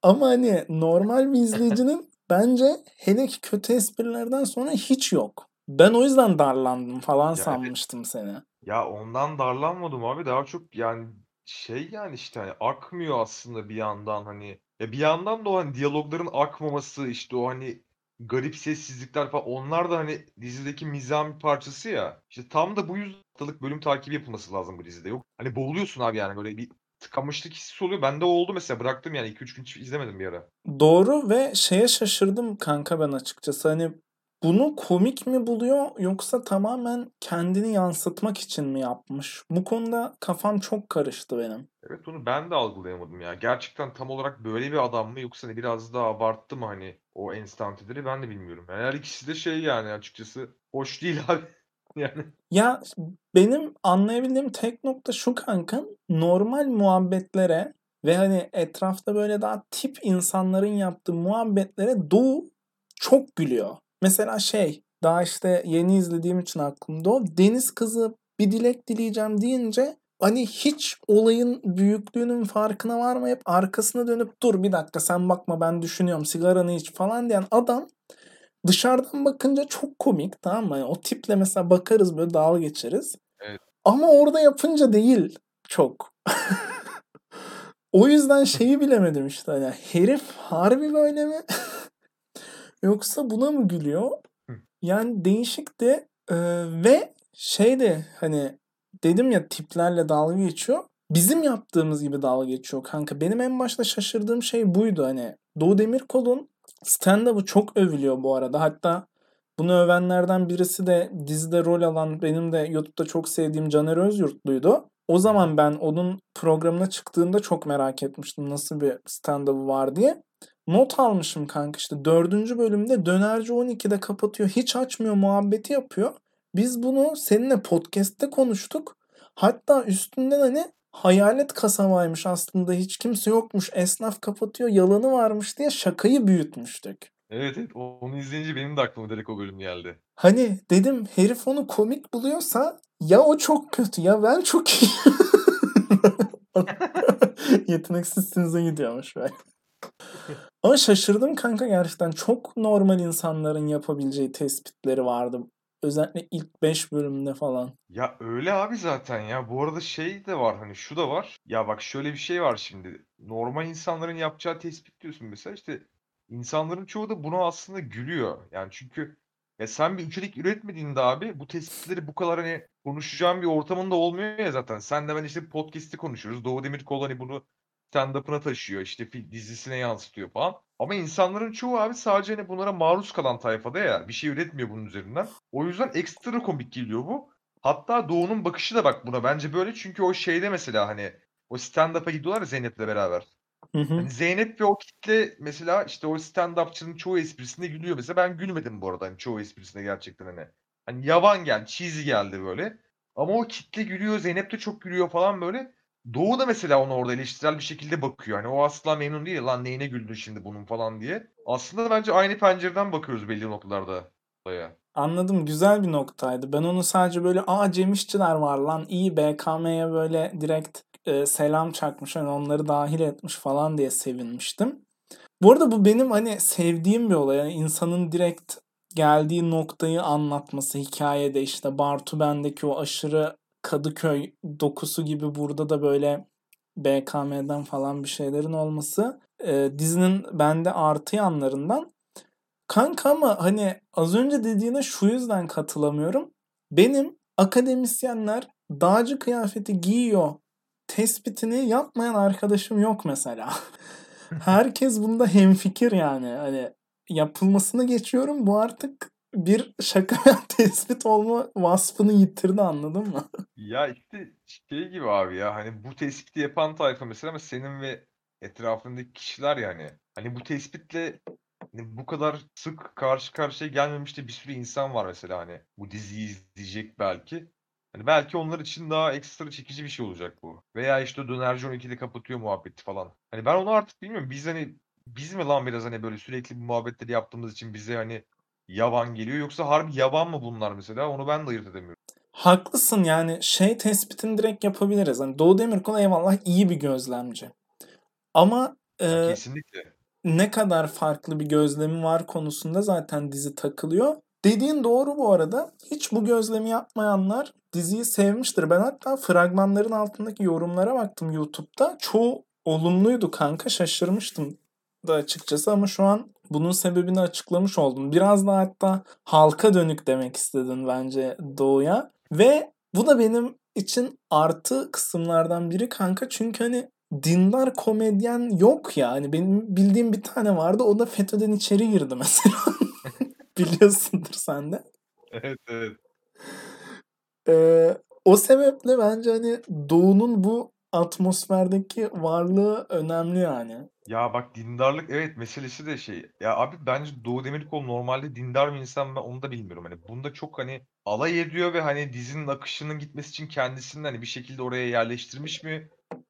Ama hani normal bir izleyicinin bence hele ki kötü esprilerden sonra hiç yok. Ben o yüzden darlandım falan Ya evet. sanmıştım seni. Ya ondan darlanmadım abi. Daha çok yani şey yani işte hani akmıyor aslında bir yandan hani. Ya bir yandan da o hani diyalogların akmaması işte o hani garip sessizlikler falan onlar da hani dizideki mizahın parçası ya. İşte tam da bu yüzden haftalık bölüm takibi yapılması lazım bu dizide. Yok hani boğuluyorsun abi yani böyle bir tıkanmışlık hissi oluyor. Bende o oldu mesela bıraktım yani 2-3 gün hiç izlemedim bir ara. Doğru ve şeye şaşırdım kanka ben açıkçası. Hani bunu komik mi buluyor yoksa tamamen kendini yansıtmak için mi yapmış? Bu konuda kafam çok karıştı benim. Evet onu ben de algılayamadım ya. Gerçekten tam olarak böyle bir adam mı yoksa hani biraz daha abarttı mı hani o enstantaneleri ben de bilmiyorum. Yani her ikisi de şey yani açıkçası hoş değil abi. Yani Ya benim anlayabildiğim tek nokta şu kanka normal muhabbetlere ve hani etrafta böyle daha tip insanların yaptığı muhabbetlere Doğu çok gülüyor. Mesela şey daha işte yeni izlediğim için aklımda o deniz kızı bir dilek dileyeceğim deyince hani hiç olayın büyüklüğünün farkına varmayıp arkasına dönüp dur bir dakika sen bakma ben düşünüyorum sigaranı iç falan diyen adam dışarıdan bakınca çok komik tamam mı? Yani o tiple mesela bakarız böyle dalga geçeriz. Evet. Ama orada yapınca değil çok. o yüzden şeyi bilemedim işte. Yani herif harbi böyle mi? Yoksa buna mı gülüyor? Yani değişik de e, ve şey de hani dedim ya tiplerle dalga geçiyor. Bizim yaptığımız gibi dalga geçiyor kanka. Benim en başta şaşırdığım şey buydu hani. Doğu Demirkol'un stand-up'ı çok övülüyor bu arada. Hatta bunu övenlerden birisi de dizide rol alan benim de YouTube'da çok sevdiğim Caner Özyurtlu'ydu. O zaman ben onun programına çıktığında çok merak etmiştim nasıl bir stand-up'ı var diye. Not almışım kanka işte dördüncü bölümde dönerci 12'de kapatıyor. Hiç açmıyor muhabbeti yapıyor. Biz bunu seninle podcast'te konuştuk. Hatta üstünden hani hayalet kasabaymış aslında hiç kimse yokmuş. Esnaf kapatıyor yalanı varmış diye şakayı büyütmüştük. evet evet onu izleyince benim de aklıma direkt o bölüm geldi. Hani dedim herif onu komik buluyorsa ya o çok kötü ya ben çok iyi. Yeteneksizsinize gidiyormuş böyle. Ama şaşırdım kanka gerçekten. Çok normal insanların yapabileceği tespitleri vardı. Özellikle ilk 5 bölümde falan. Ya öyle abi zaten ya. Bu arada şey de var hani şu da var. Ya bak şöyle bir şey var şimdi. Normal insanların yapacağı tespit diyorsun mesela işte insanların çoğu da buna aslında gülüyor. Yani çünkü ya sen bir içerik üretmediğinde abi bu tespitleri bu kadar hani konuşacağın bir ortamında olmuyor ya zaten. Sen de ben işte podcast'i konuşuyoruz. Doğu Demirkol hani bunu stand-up'ına taşıyor. işte fil- dizisine yansıtıyor falan. Ama insanların çoğu abi sadece hani bunlara maruz kalan tayfada ya. Bir şey üretmiyor bunun üzerinden. O yüzden ekstra komik geliyor bu. Hatta Doğu'nun bakışı da bak buna bence böyle çünkü o şeyde mesela hani o stand-up'a gidiyorlar ya Zeynep'le beraber. Hı hı. Hani Zeynep ve o kitle mesela işte o stand-upçının çoğu esprisinde gülüyor mesela. Ben gülmedim bu arada hani çoğu esprisine gerçekten hani. Hani yavan geldi, cheesy geldi böyle. Ama o kitle gülüyor, Zeynep de çok gülüyor falan böyle. Doğu da mesela ona orada eleştirel bir şekilde bakıyor. Hani o asla memnun değil. Lan neyine güldün şimdi bunun falan diye. Aslında bence aynı pencereden bakıyoruz belli noktalarda olaya. Anladım. Güzel bir noktaydı. Ben onu sadece böyle aa Cem var lan iyi BKM'ye böyle direkt e, selam çakmış. Hani onları dahil etmiş falan diye sevinmiştim. Bu arada bu benim hani sevdiğim bir olay. Yani insanın direkt geldiği noktayı anlatması hikayede işte Bartu Ben'deki o aşırı Kadıköy dokusu gibi burada da böyle BKM'den falan bir şeylerin olması e, dizinin bende artı yanlarından. Kanka ama hani az önce dediğine şu yüzden katılamıyorum. Benim akademisyenler dağcı kıyafeti giyiyor tespitini yapmayan arkadaşım yok mesela. Herkes bunda hemfikir yani. Hani yapılmasını geçiyorum. Bu artık bir şaka tespit olma vasfını yitirdi anladın mı? Ya işte şey gibi abi ya hani bu tespiti yapan tayfa mesela ama senin ve etrafındaki kişiler yani. Hani bu tespitle hani bu kadar sık karşı karşıya gelmemiş bir sürü insan var mesela hani bu diziyi izleyecek belki. Hani belki onlar için daha ekstra çekici bir şey olacak bu. Veya işte dönerci 12'de kapatıyor muhabbeti falan. Hani ben onu artık bilmiyorum. Biz hani biz mi lan biraz hani böyle sürekli bu muhabbetleri yaptığımız için bize hani yavan geliyor yoksa harbi yavan mı bunlar mesela onu ben de ayırt edemiyorum. Haklısın yani şey tespitini direkt yapabiliriz. Hani Doğu Demirkol eyvallah iyi bir gözlemci. Ama e, kesinlikle. ne kadar farklı bir gözlemi var konusunda zaten dizi takılıyor. Dediğin doğru bu arada. Hiç bu gözlemi yapmayanlar diziyi sevmiştir. Ben hatta fragmanların altındaki yorumlara baktım YouTube'da. Çoğu olumluydu kanka şaşırmıştım da açıkçası ama şu an bunun sebebini açıklamış oldum. Biraz da hatta halka dönük demek istedin bence Doğu'ya. Ve bu da benim için artı kısımlardan biri kanka. Çünkü hani dindar komedyen yok ya. Hani benim bildiğim bir tane vardı. O da FETÖ'den içeri girdi mesela. Biliyorsundur sen de. Evet evet. Ee, o sebeple bence hani Doğu'nun bu atmosferdeki varlığı önemli yani. Ya bak dindarlık evet meselesi de şey. Ya abi bence Doğu Demirkol normalde dindar bir insan ben onu da bilmiyorum. Hani bunda çok hani alay ediyor ve hani dizinin akışının gitmesi için kendisini hani bir şekilde oraya yerleştirmiş mi?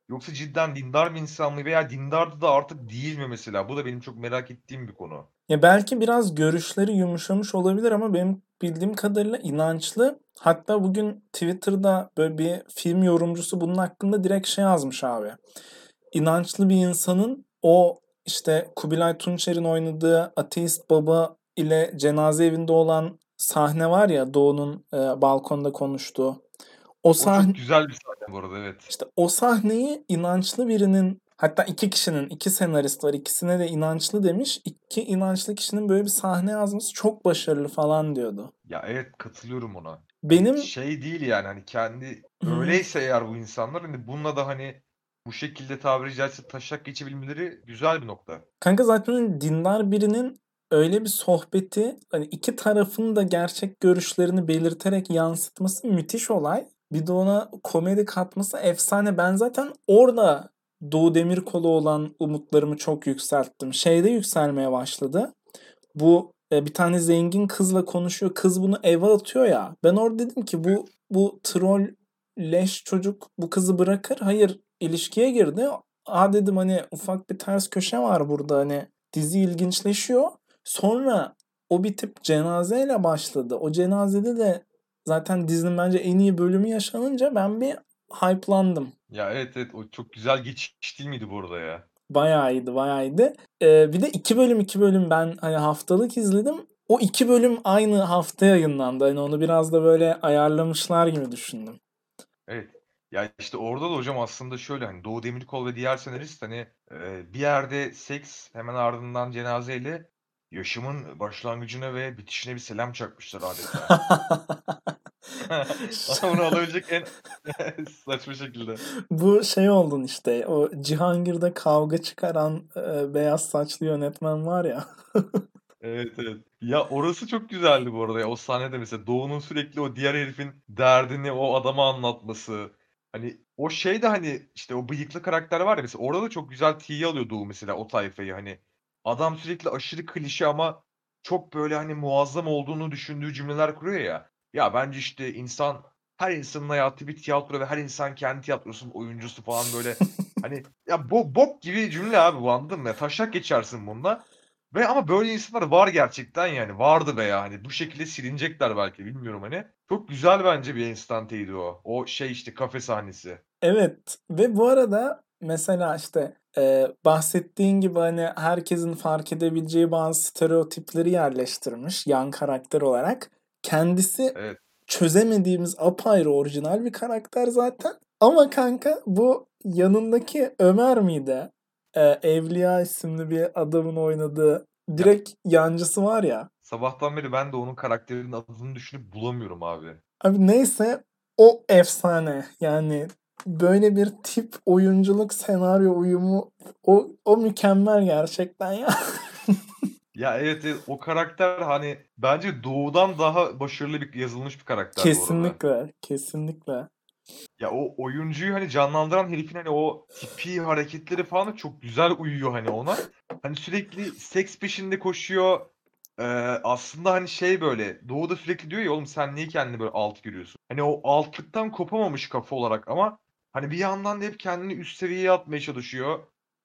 Yoksa cidden dindar bir insan mı veya dindardı da artık değil mi mesela? Bu da benim çok merak ettiğim bir konu. Ya belki biraz görüşleri yumuşamış olabilir ama benim bildiğim kadarıyla inançlı. Hatta bugün Twitter'da böyle bir film yorumcusu bunun hakkında direkt şey yazmış abi. İnançlı bir insanın o işte Kubilay Tunçer'in oynadığı ateist baba ile cenaze evinde olan sahne var ya Doğu'nun e, balkonda konuştuğu. O O sahne çok güzel bir sahne bu arada evet. işte o sahneyi inançlı birinin hatta iki kişinin iki senarist var ikisine de inançlı demiş. İki inançlı kişinin böyle bir sahne yazması çok başarılı falan diyordu. Ya evet katılıyorum ona. Hani Benim şey değil yani hani kendi öyleyse eğer bu insanlar hani bununla da hani bu şekilde tabiri caizse taşak geçebilmeleri güzel bir nokta. kanka zaten dindar birinin öyle bir sohbeti hani iki tarafın da gerçek görüşlerini belirterek yansıtması müthiş olay. Bir de ona komedi katması efsane. Ben zaten orada Doğu Demirkol'a olan umutlarımı çok yükselttim. Şeyde yükselmeye başladı. Bu e, bir tane zengin kızla konuşuyor. Kız bunu eve atıyor ya. Ben orada dedim ki bu bu troll leş çocuk bu kızı bırakır. Hayır ilişkiye girdi. Aa dedim hani ufak bir ters köşe var burada hani dizi ilginçleşiyor. Sonra o bitip cenazeyle başladı. O cenazede de zaten dizinin bence en iyi bölümü yaşanınca ben bir hype'landım. Ya evet evet o çok güzel geçiş değil miydi bu arada ya? Bayağı iyiydi, bayağı iyiydi. Ee, bir de iki bölüm iki bölüm ben hani haftalık izledim. O iki bölüm aynı hafta yayınlandı. Hani onu biraz da böyle ayarlamışlar gibi düşündüm. Evet. Ya işte orada da hocam aslında şöyle hani Doğu Demirkol ve diğer senarist hani e, bir yerde seks hemen ardından cenazeyle yaşamın başlangıcına ve bitişine bir selam çakmışlar adeta. Onu alabilecek en saçma şekilde. Bu şey oldun işte. O Cihangir'de kavga çıkaran e, beyaz saçlı yönetmen var ya. Evet, evet. Ya orası çok güzeldi bu arada ya. O sahnede mesela Doğu'nun sürekli o diğer herifin derdini o adama anlatması. Hani o şey de hani işte o bıyıklı karakter var ya mesela orada da çok güzel tiye alıyor Doğu mesela o tayfayı hani. Adam sürekli aşırı klişe ama çok böyle hani muazzam olduğunu düşündüğü cümleler kuruyor ya. Ya bence işte insan her insanın hayatı bir tiyatro ve her insan kendi tiyatrosunun oyuncusu falan böyle. Hani ya bo bok gibi cümle abi bu anladın mı? Ya taşak geçersin bununla. Ve ama böyle insanlar var gerçekten yani. Vardı veya hani bu şekilde silinecekler belki bilmiyorum hani. Çok güzel bence bir enstanteydi o. O şey işte kafe sahnesi. Evet ve bu arada mesela işte e, bahsettiğin gibi hani herkesin fark edebileceği bazı stereotipleri yerleştirmiş yan karakter olarak. Kendisi Evet. çözemediğimiz apayrı orijinal bir karakter zaten. Ama kanka bu yanındaki Ömer miydi? Ee, Evliya isimli bir adamın oynadığı direkt yancısı var ya. Sabahtan beri ben de onun karakterinin adını düşünüp bulamıyorum abi. Abi neyse o efsane. Yani böyle bir tip oyunculuk senaryo uyumu o o mükemmel gerçekten ya. Ya evet, evet o karakter hani bence Doğu'dan daha başarılı bir yazılmış bir karakter kesinlikle, kesinlikle. Ya o oyuncuyu hani canlandıran herifin hani o tipi, hareketleri falan çok güzel uyuyor hani ona. Hani sürekli seks peşinde koşuyor. Ee, aslında hani şey böyle Doğu da sürekli diyor ya oğlum sen niye kendini böyle alt görüyorsun? Hani o altlıktan kopamamış kafa olarak ama hani bir yandan da hep kendini üst seviyeye atmaya çalışıyor.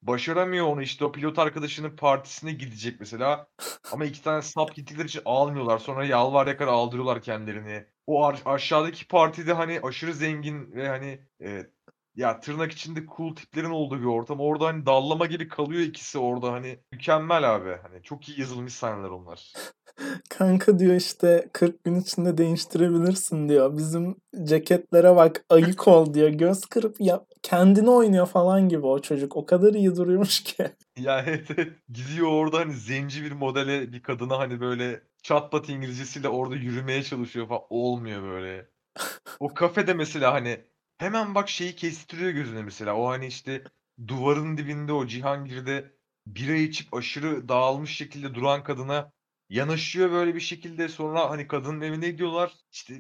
Başaramıyor onu işte o pilot arkadaşının partisine gidecek mesela. Ama iki tane sap gittikleri için almıyorlar. Sonra yalvar yakar aldırıyorlar kendilerini. O aşağıdaki partide hani aşırı zengin ve hani e, ya tırnak içinde cool tiplerin olduğu bir ortam. Orada hani dallama gibi kalıyor ikisi orada hani mükemmel abi. Hani çok iyi yazılmış sahneler onlar. Kanka diyor işte 40 gün içinde değiştirebilirsin diyor. Bizim ceketlere bak ayık ol diyor. Göz kırıp ya kendini oynuyor falan gibi o çocuk. O kadar iyi duruyormuş ki. Ya evet, evet. Gidiyor orada hani zenci bir modele bir kadına hani böyle çatpat İngilizcesiyle orada yürümeye çalışıyor falan. Olmuyor böyle. O kafede mesela hani hemen bak şeyi kestiriyor gözüne mesela. O hani işte duvarın dibinde o Cihangir'de bira içip aşırı dağılmış şekilde duran kadına yanaşıyor böyle bir şekilde. Sonra hani kadının evine gidiyorlar. İşte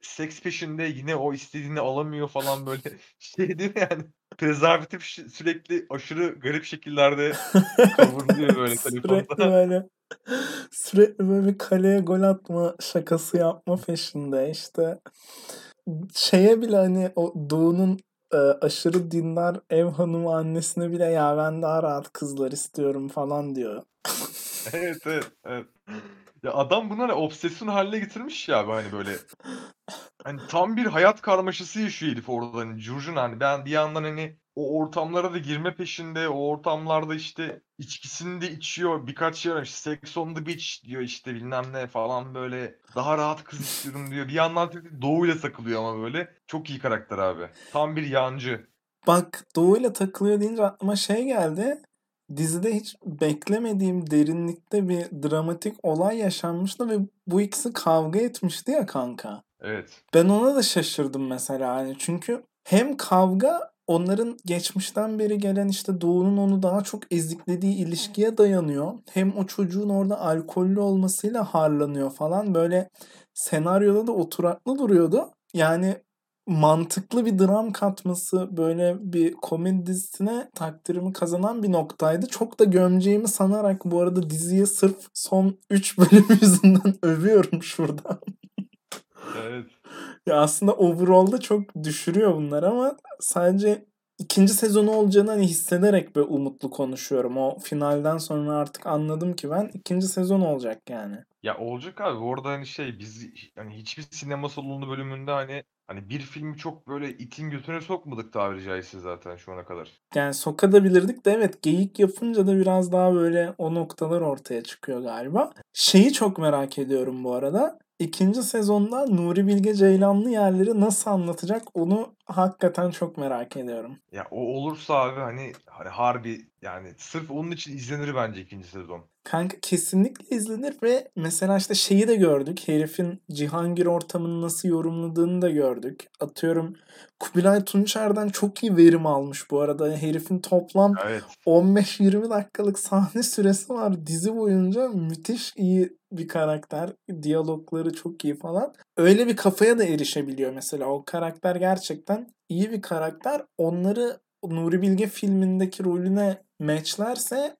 seks peşinde yine o istediğini alamıyor falan böyle. Şey değil mi yani? Prezervatif sürekli aşırı garip şekillerde kavuruluyor böyle Sürekli telefonda. böyle sürekli böyle bir kaleye gol atma şakası yapma peşinde işte şeye bile hani o Doğu'nun e, aşırı dindar ev hanımı annesine bile ya ben daha rahat kızlar istiyorum falan diyor. Evet evet evet. Ya adam bunları obsesyon haline getirmiş ya hani böyle. Hani tam bir hayat karmaşası yaşıyor herif orada hani curcuna hani ben bir yandan hani o ortamlara da girme peşinde o ortamlarda işte içkisini de içiyor birkaç yer işte Sex on the Beach diyor işte bilmem ne falan böyle daha rahat kız istiyorum diyor. Bir yandan Doğu'yla takılıyor ama böyle çok iyi karakter abi. Tam bir yancı. Bak Doğu'yla takılıyor deyince aklıma şey geldi. Dizide hiç beklemediğim derinlikte bir dramatik olay yaşanmıştı ve bu ikisi kavga etmişti ya kanka. Evet. Ben ona da şaşırdım mesela hani çünkü hem kavga onların geçmişten beri gelen işte Doğu'nun onu daha çok eziklediği ilişkiye dayanıyor. Hem o çocuğun orada alkollü olmasıyla harlanıyor falan böyle senaryoda da oturaklı duruyordu. Yani mantıklı bir dram katması böyle bir komedi dizisine takdirimi kazanan bir noktaydı. Çok da gömeceğimi sanarak bu arada diziye sırf son 3 bölüm yüzünden övüyorum şurada. Evet. Ya aslında overall'da çok düşürüyor bunlar ama sadece ikinci sezonu olacağını hani hissederek böyle umutlu konuşuyorum. O finalden sonra artık anladım ki ben ikinci sezon olacak yani. Ya olacak abi. Orada hani şey biz hani hiçbir sinema salonu bölümünde hani hani bir filmi çok böyle itin götüne sokmadık tabiri caizse zaten şu ana kadar. Yani sokabilirdik de evet geyik yapınca da biraz daha böyle o noktalar ortaya çıkıyor galiba. Şeyi çok merak ediyorum bu arada. İkinci sezonda Nuri Bilge Ceylanlı yerleri nasıl anlatacak onu hakikaten çok merak ediyorum. Ya o olursa abi hani hani harbi yani sırf onun için izlenir bence ikinci sezon. Kanka kesinlikle izlenir ve mesela işte şeyi de gördük. Herifin Cihangir ortamını nasıl yorumladığını da gördük. Atıyorum Kubilay Tunçer'den çok iyi verim almış bu arada. Herifin toplam Evet. 15-20 dakikalık sahne süresi var. Dizi boyunca müthiş iyi bir karakter. Diyalogları çok iyi falan. Öyle bir kafaya da erişebiliyor mesela. O karakter gerçekten iyi bir karakter. Onları Nuri Bilge filmindeki rolüne matchlerse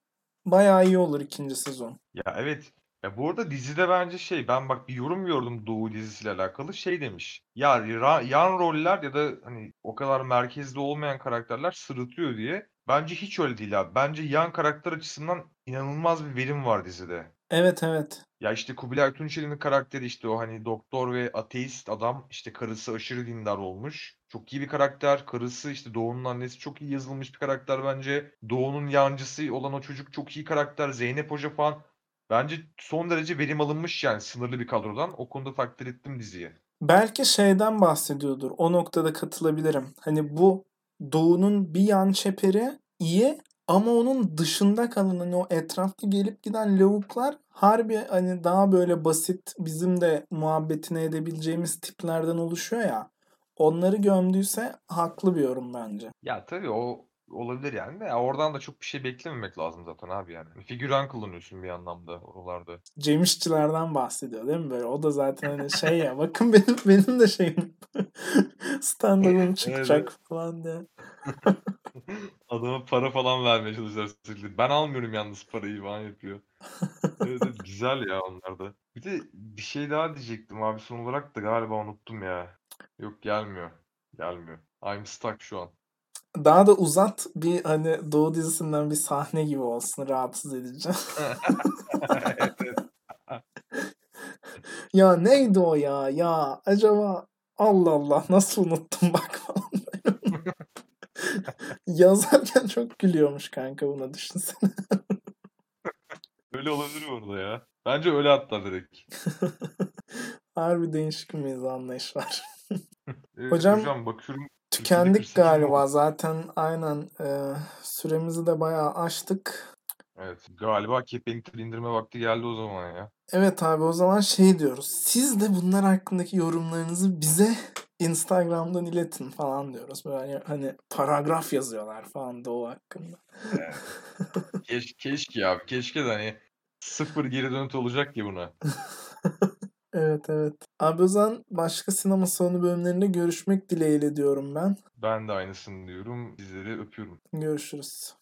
bayağı iyi olur ikinci sezon. Ya evet. Ya bu arada dizide bence şey ben bak bir yorum gördüm Doğu dizisiyle alakalı şey demiş. Ya yan roller ya da hani o kadar merkezde olmayan karakterler sırıtıyor diye. Bence hiç öyle değil abi. Bence yan karakter açısından inanılmaz bir verim var dizide. Evet evet. Ya işte Kubilay Tunçeri'nin karakteri işte o hani doktor ve ateist adam işte karısı aşırı dindar olmuş. Çok iyi bir karakter. Karısı işte Doğu'nun annesi çok iyi yazılmış bir karakter bence. Doğu'nun yancısı olan o çocuk çok iyi karakter. Zeynep Hoca falan. Bence son derece verim alınmış yani sınırlı bir kadrodan. O konuda takdir ettim diziyi. Belki şeyden bahsediyordur. O noktada katılabilirim. Hani bu Doğu'nun bir yan çeperi iyi ama onun dışında kalan hani o etrafta gelip giden lavuklar harbi hani daha böyle basit bizim de muhabbetini edebileceğimiz tiplerden oluşuyor ya. Onları gömdüyse haklı bir yorum bence. Ya tabii o olabilir yani de ya oradan da çok bir şey beklememek lazım zaten abi yani. Figüran kullanıyorsun bir anlamda oralarda. Cem İşçilerden bahsediyor değil mi böyle? O da zaten hani şey ya bakın benim benim de şeyim stand-up'ım çıkacak falan diye. Adama para falan vermeye çalışıyor sürekli. Ben almıyorum yalnız parayı falan yapıyor. Evet, evet, güzel ya onlar da. Bir de bir şey daha diyecektim abi son olarak da galiba unuttum ya. Yok gelmiyor. Gelmiyor. I'm stuck şu an. Daha da uzat bir hani Doğu dizisinden bir sahne gibi olsun rahatsız edici. Evet, ya neydi o ya? Ya acaba Allah Allah nasıl unuttum bak. Yazarken çok gülüyormuş kanka buna düşünsene. Öyle olabilir bu arada ya. Bence öyle hatta direkt. Harbi değişik bir mizah anlayış var. Hocam, hocam bakıyorum Tükendik 48 mi galiba zaten aynen e, süremizi de bayağı aştık. Evet galiba kepenkleri indirme vakti geldi o zaman ya. Evet abi o zaman şey diyoruz. Siz de bunlar hakkındaki yorumlarınızı bize Instagram'dan iletin falan diyoruz. Böyle hani paragraf yazıyorlar falan Doğu hakkında. Keş, keşke abi keşke de hani sıfır geri dönüt olacak ki buna. Evet evet. Abi o zaman başka sinema salonu bölümlerinde görüşmek dileğiyle diyorum ben. Ben de aynısını diyorum. Sizleri öpüyorum. Görüşürüz.